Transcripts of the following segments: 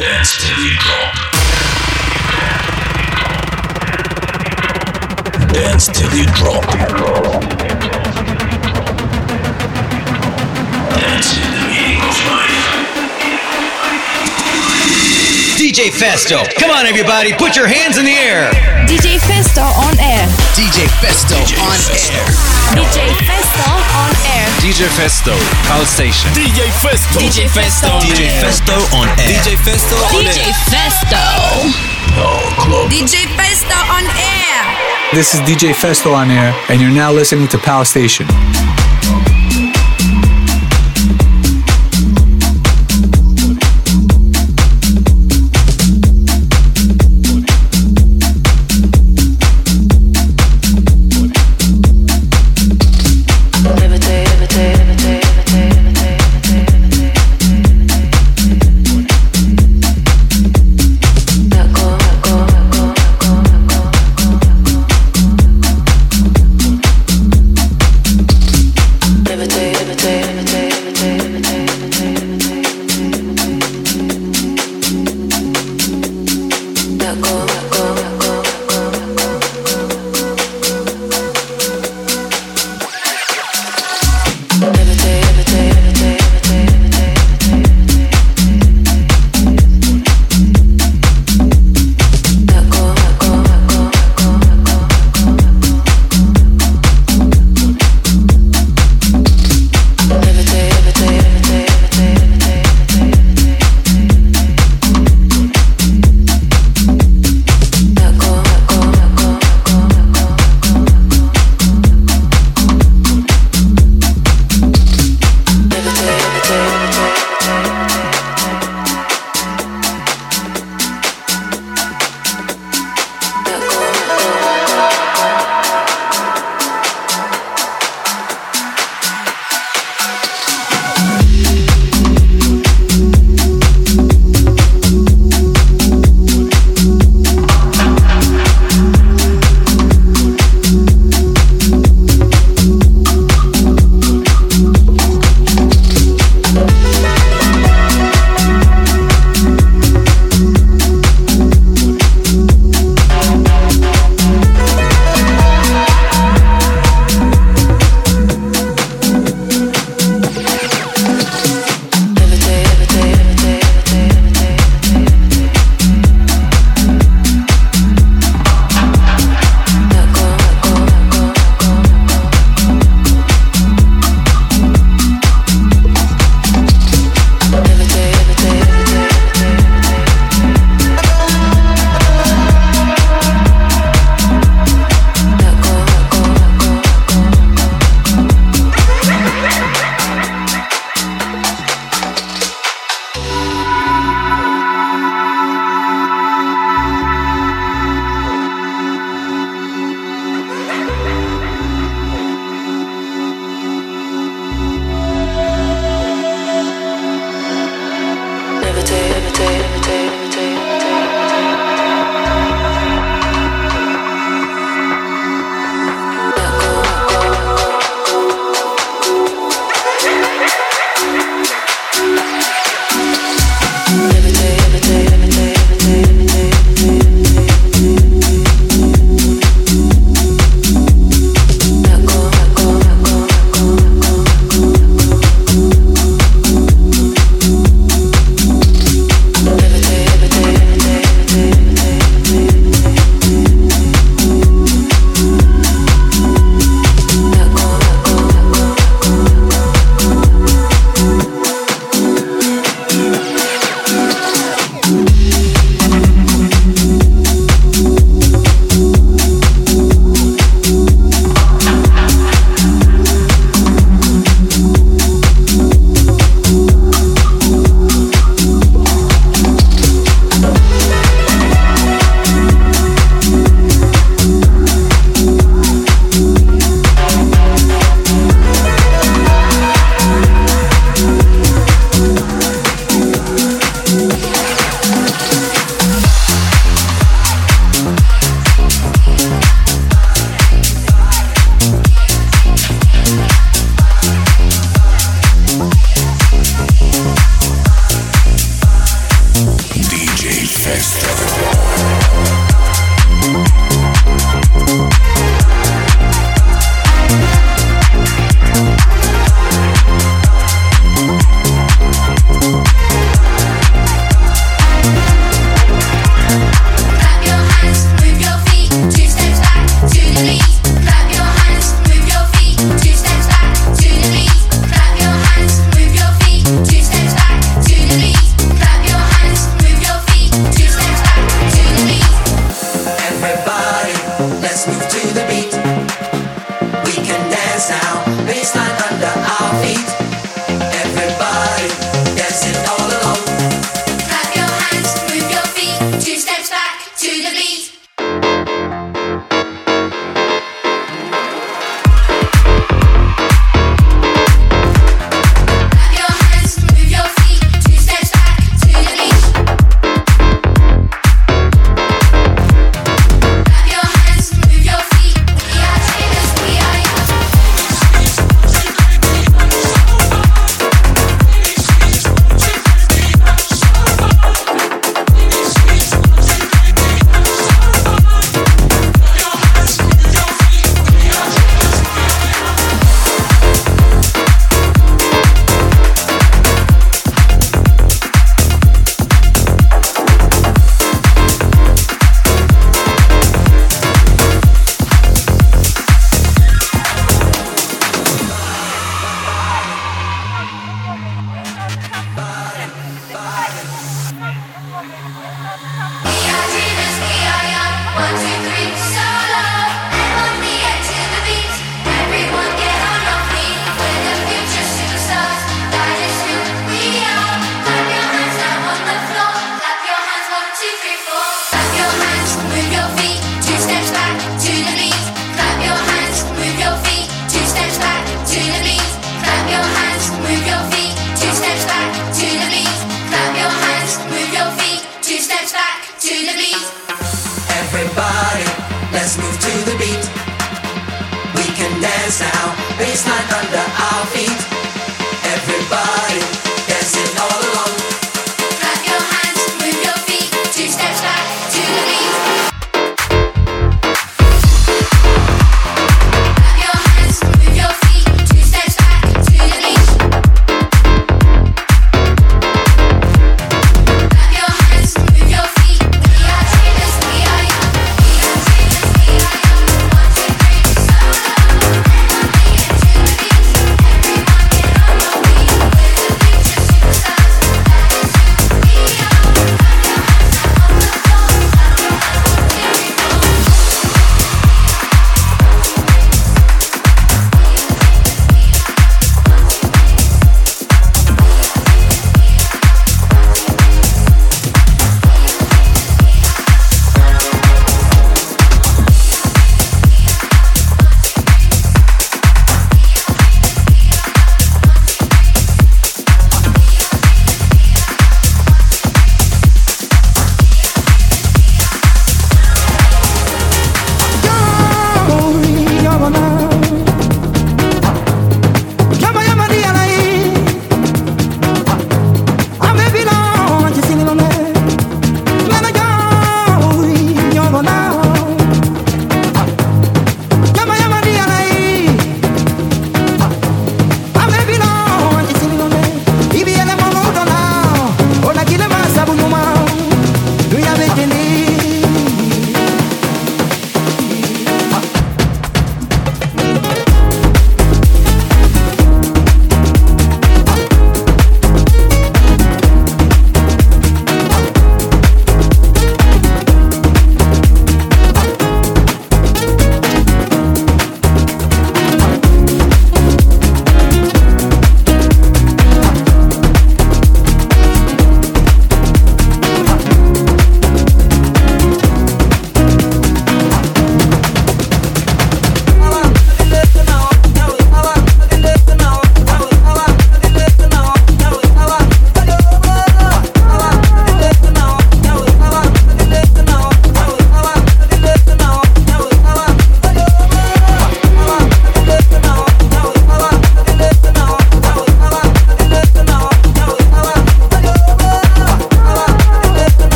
Dance till you drop. Dance till you drop. Dance in the meaning of life. DJ Festo. Come on, everybody, put your hands in the air. DJ Festo on air. DJ Festo on air. DJ Festo on air. DJ Festo, House Station. DJ Festo. DJ Festo. DJ Festo on air. DJ Festo. DJ Festo. DJ Festo on air. This is DJ Festo on air, and you're now listening to Power Station.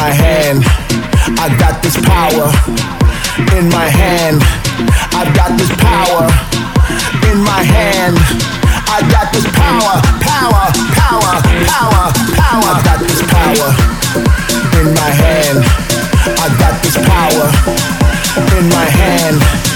My hand. I got this power in my hand. I've got this power in my hand. I got this power, power, power, power, power. I got this power in my hand. I got this power in my hand.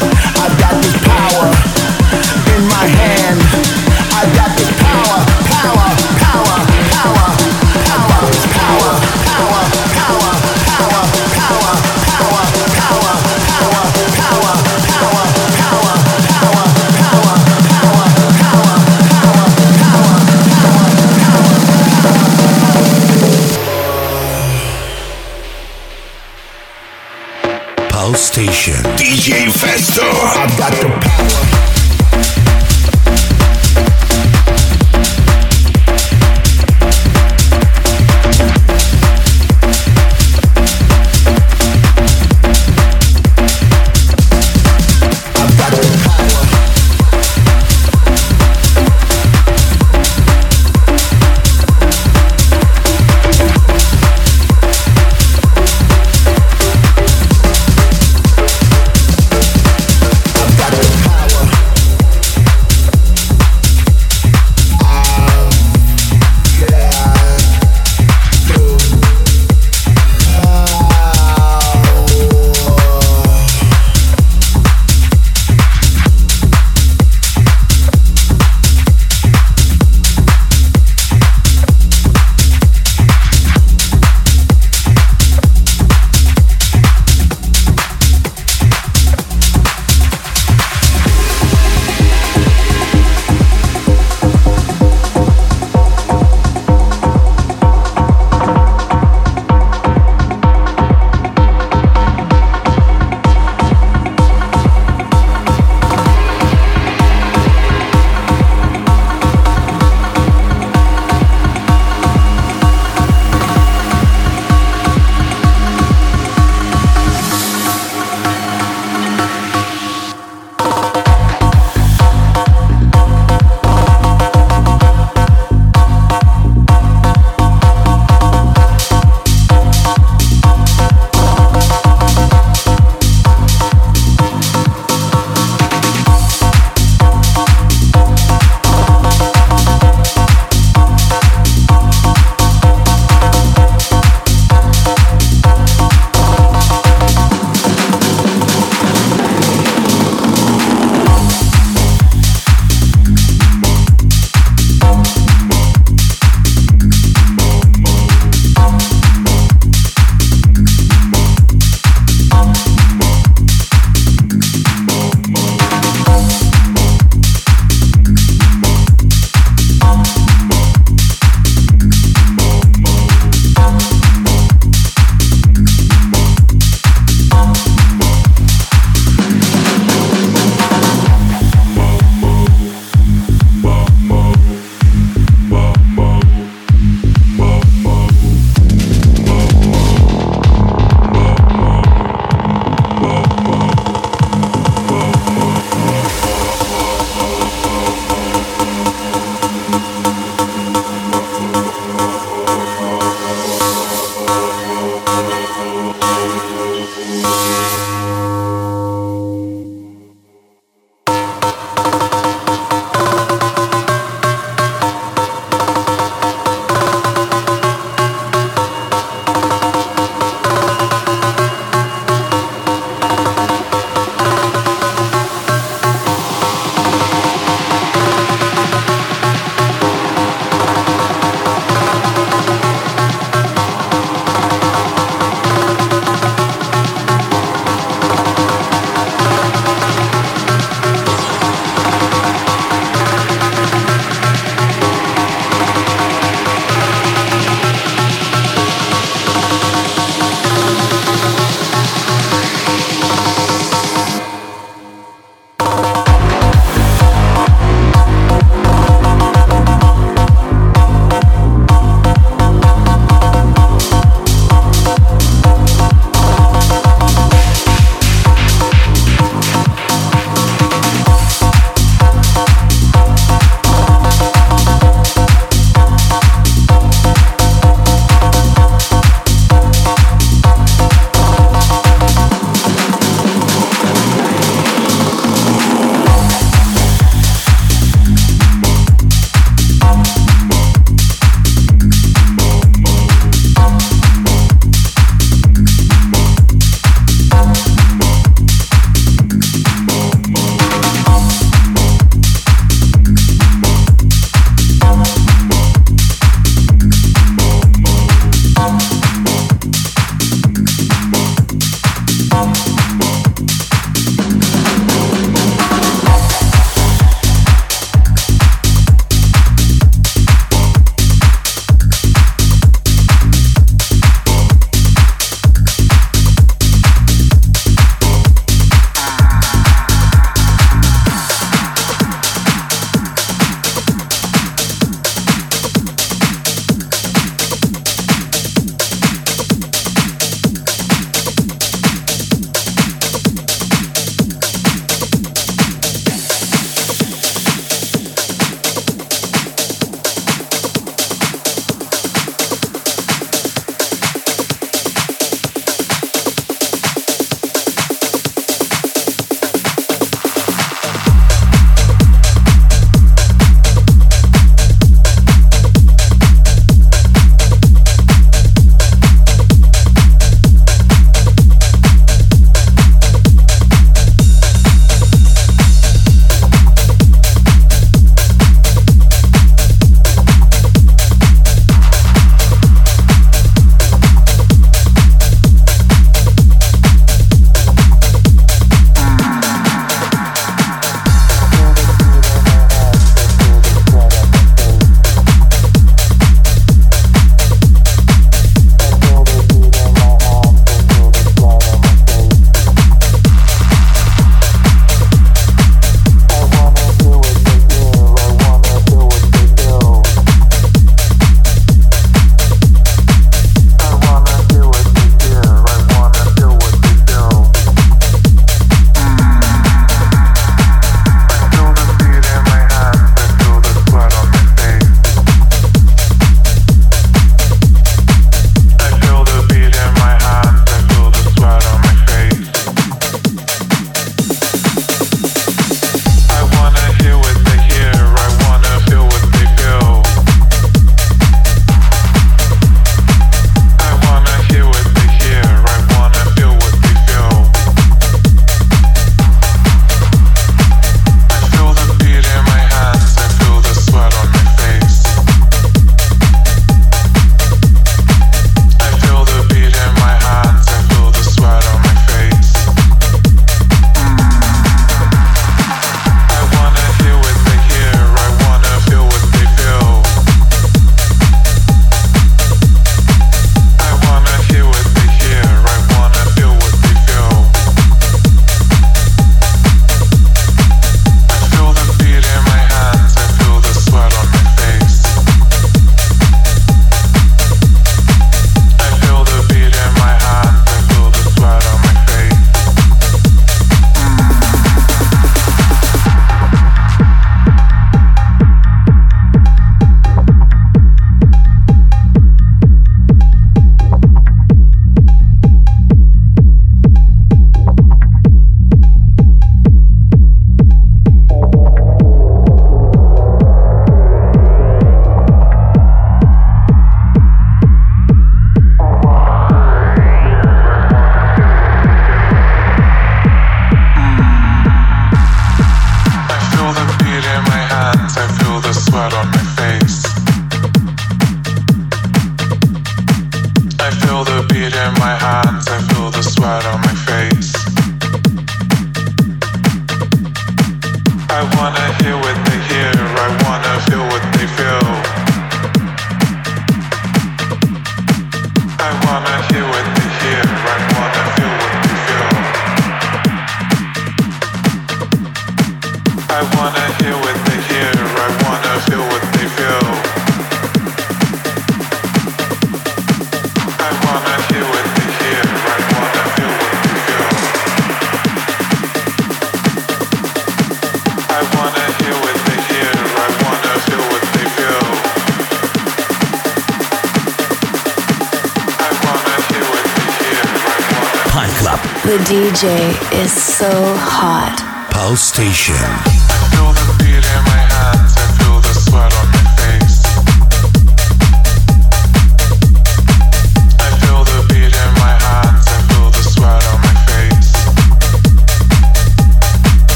DJ is so hot. Pulse Station.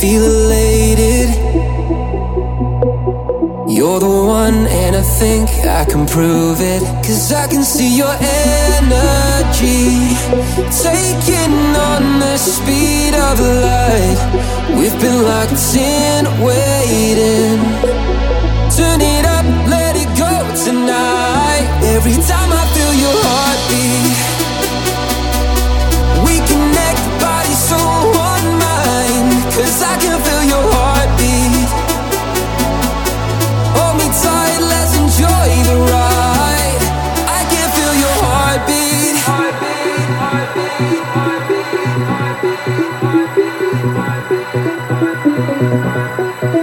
feel elated. You're the one, and I think I can prove it. Cause I can see your energy taking on the speed of light. We've been locked in, waiting. Turning ピッピッピッピッピッピッ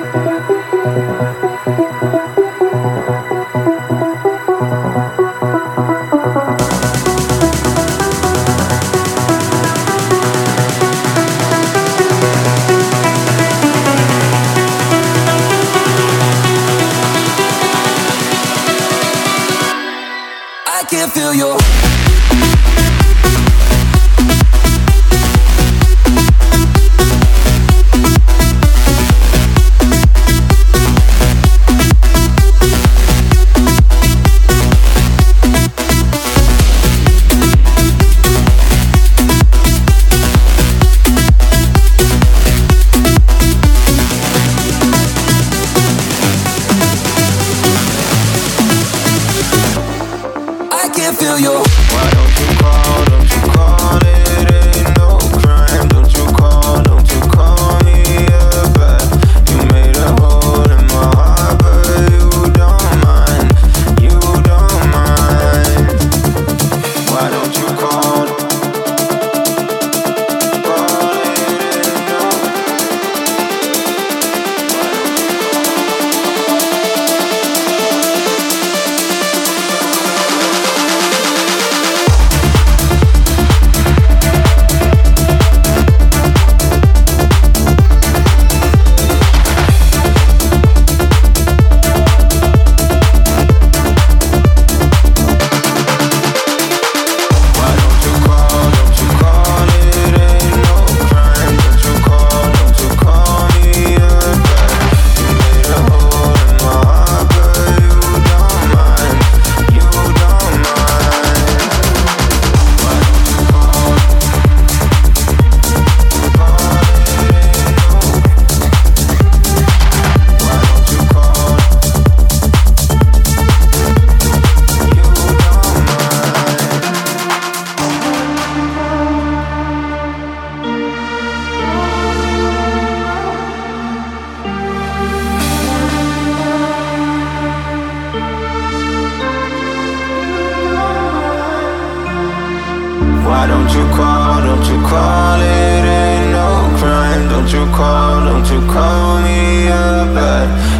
you call, don't you call me up at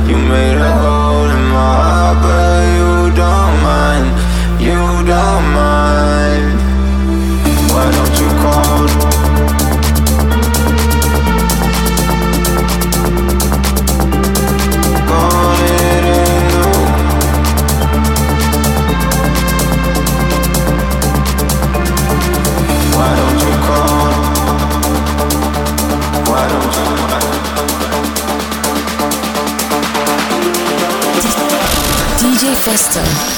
System.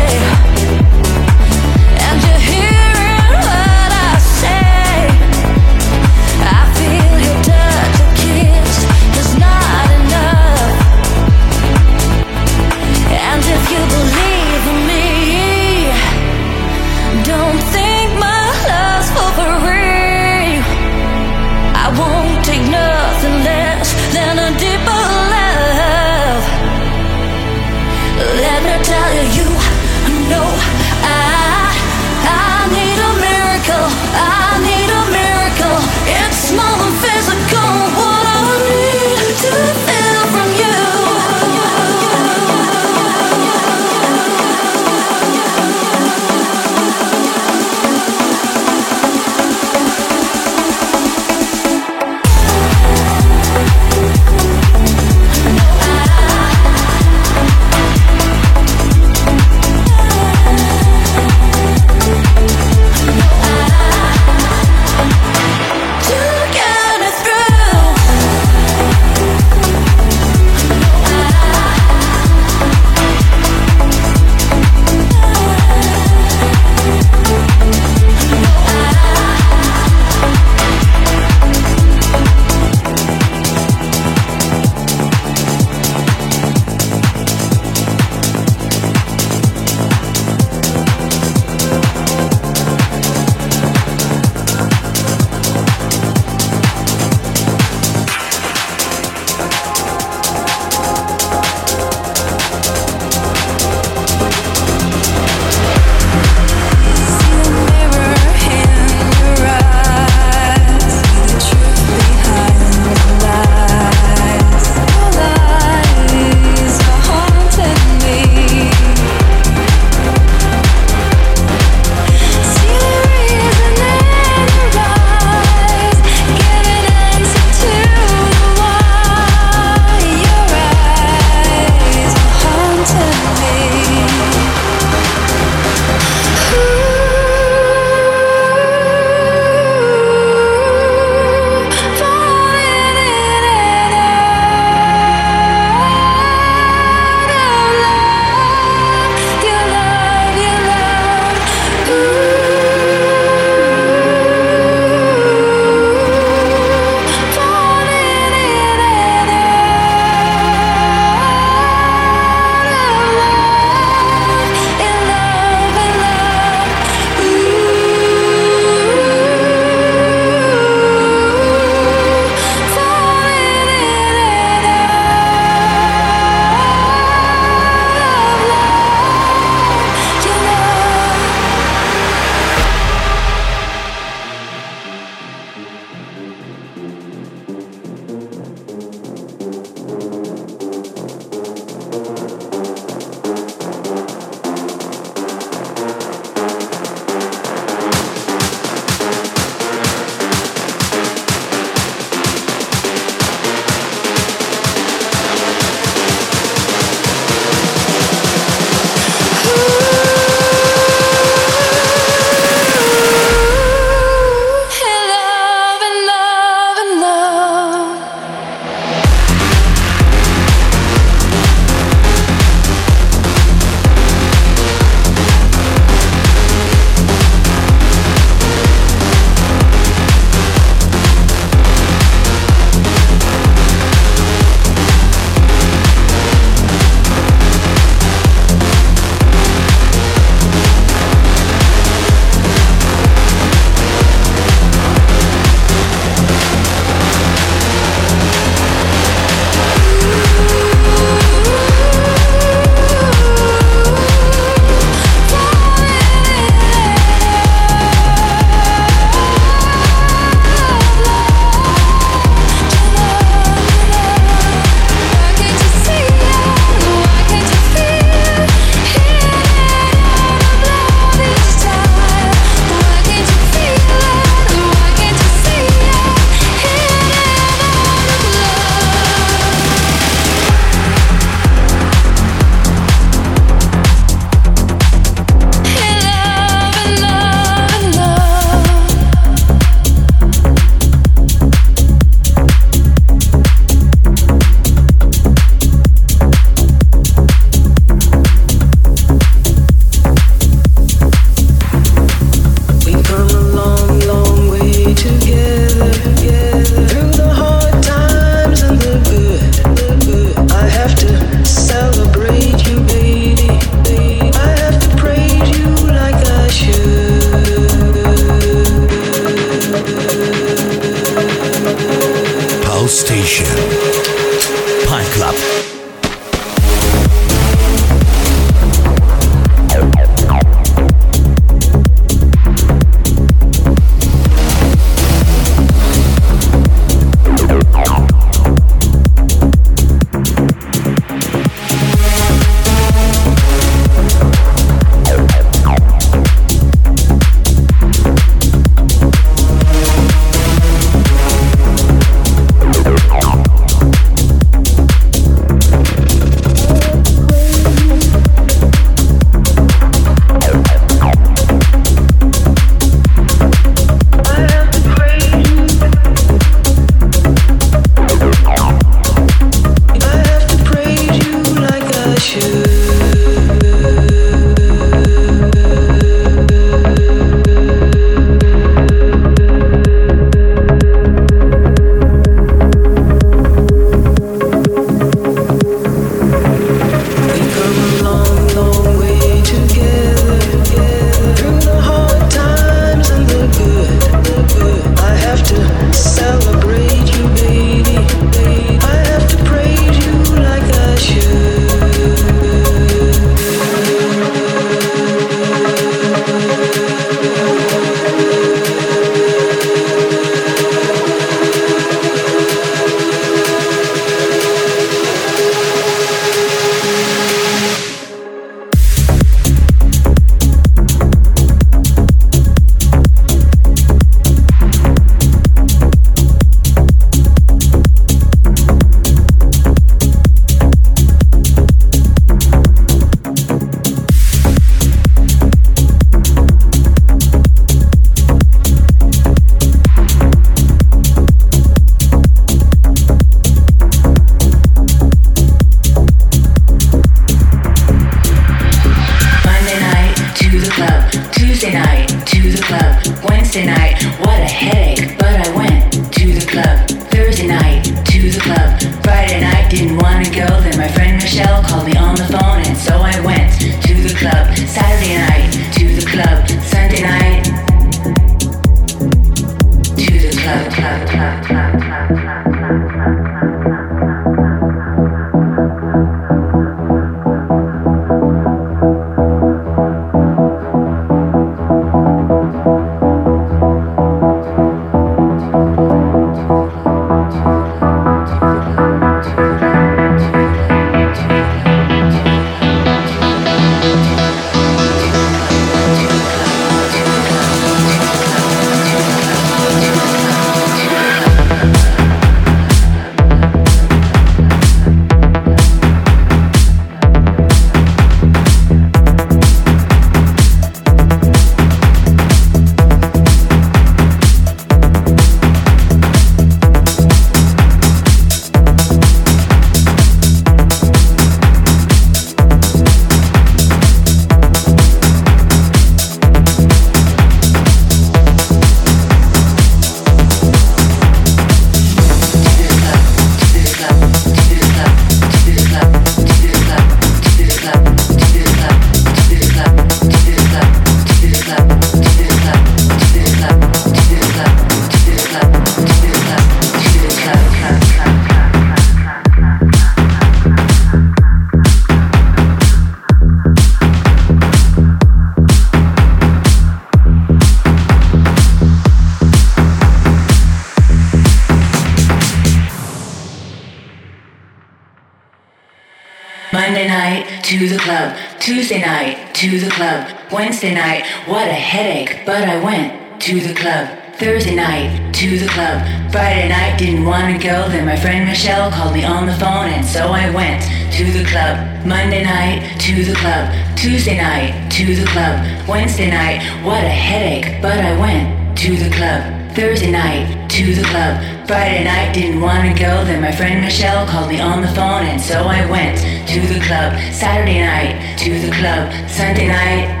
Wednesday night, what a headache, but I went to the club. Thursday night to the club. Friday night didn't want to go. Then my friend Michelle called me on the phone, and so I went to the club. Monday night to the club. Tuesday night to the club. Wednesday night, what a headache, but I went to the club. Thursday night to the club. Friday night didn't want to go. Then my friend Michelle called me on the phone, and so I went to the club. Saturday night to the club. Sunday night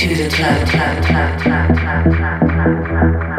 to the club. club, club, club, club, club, club, club,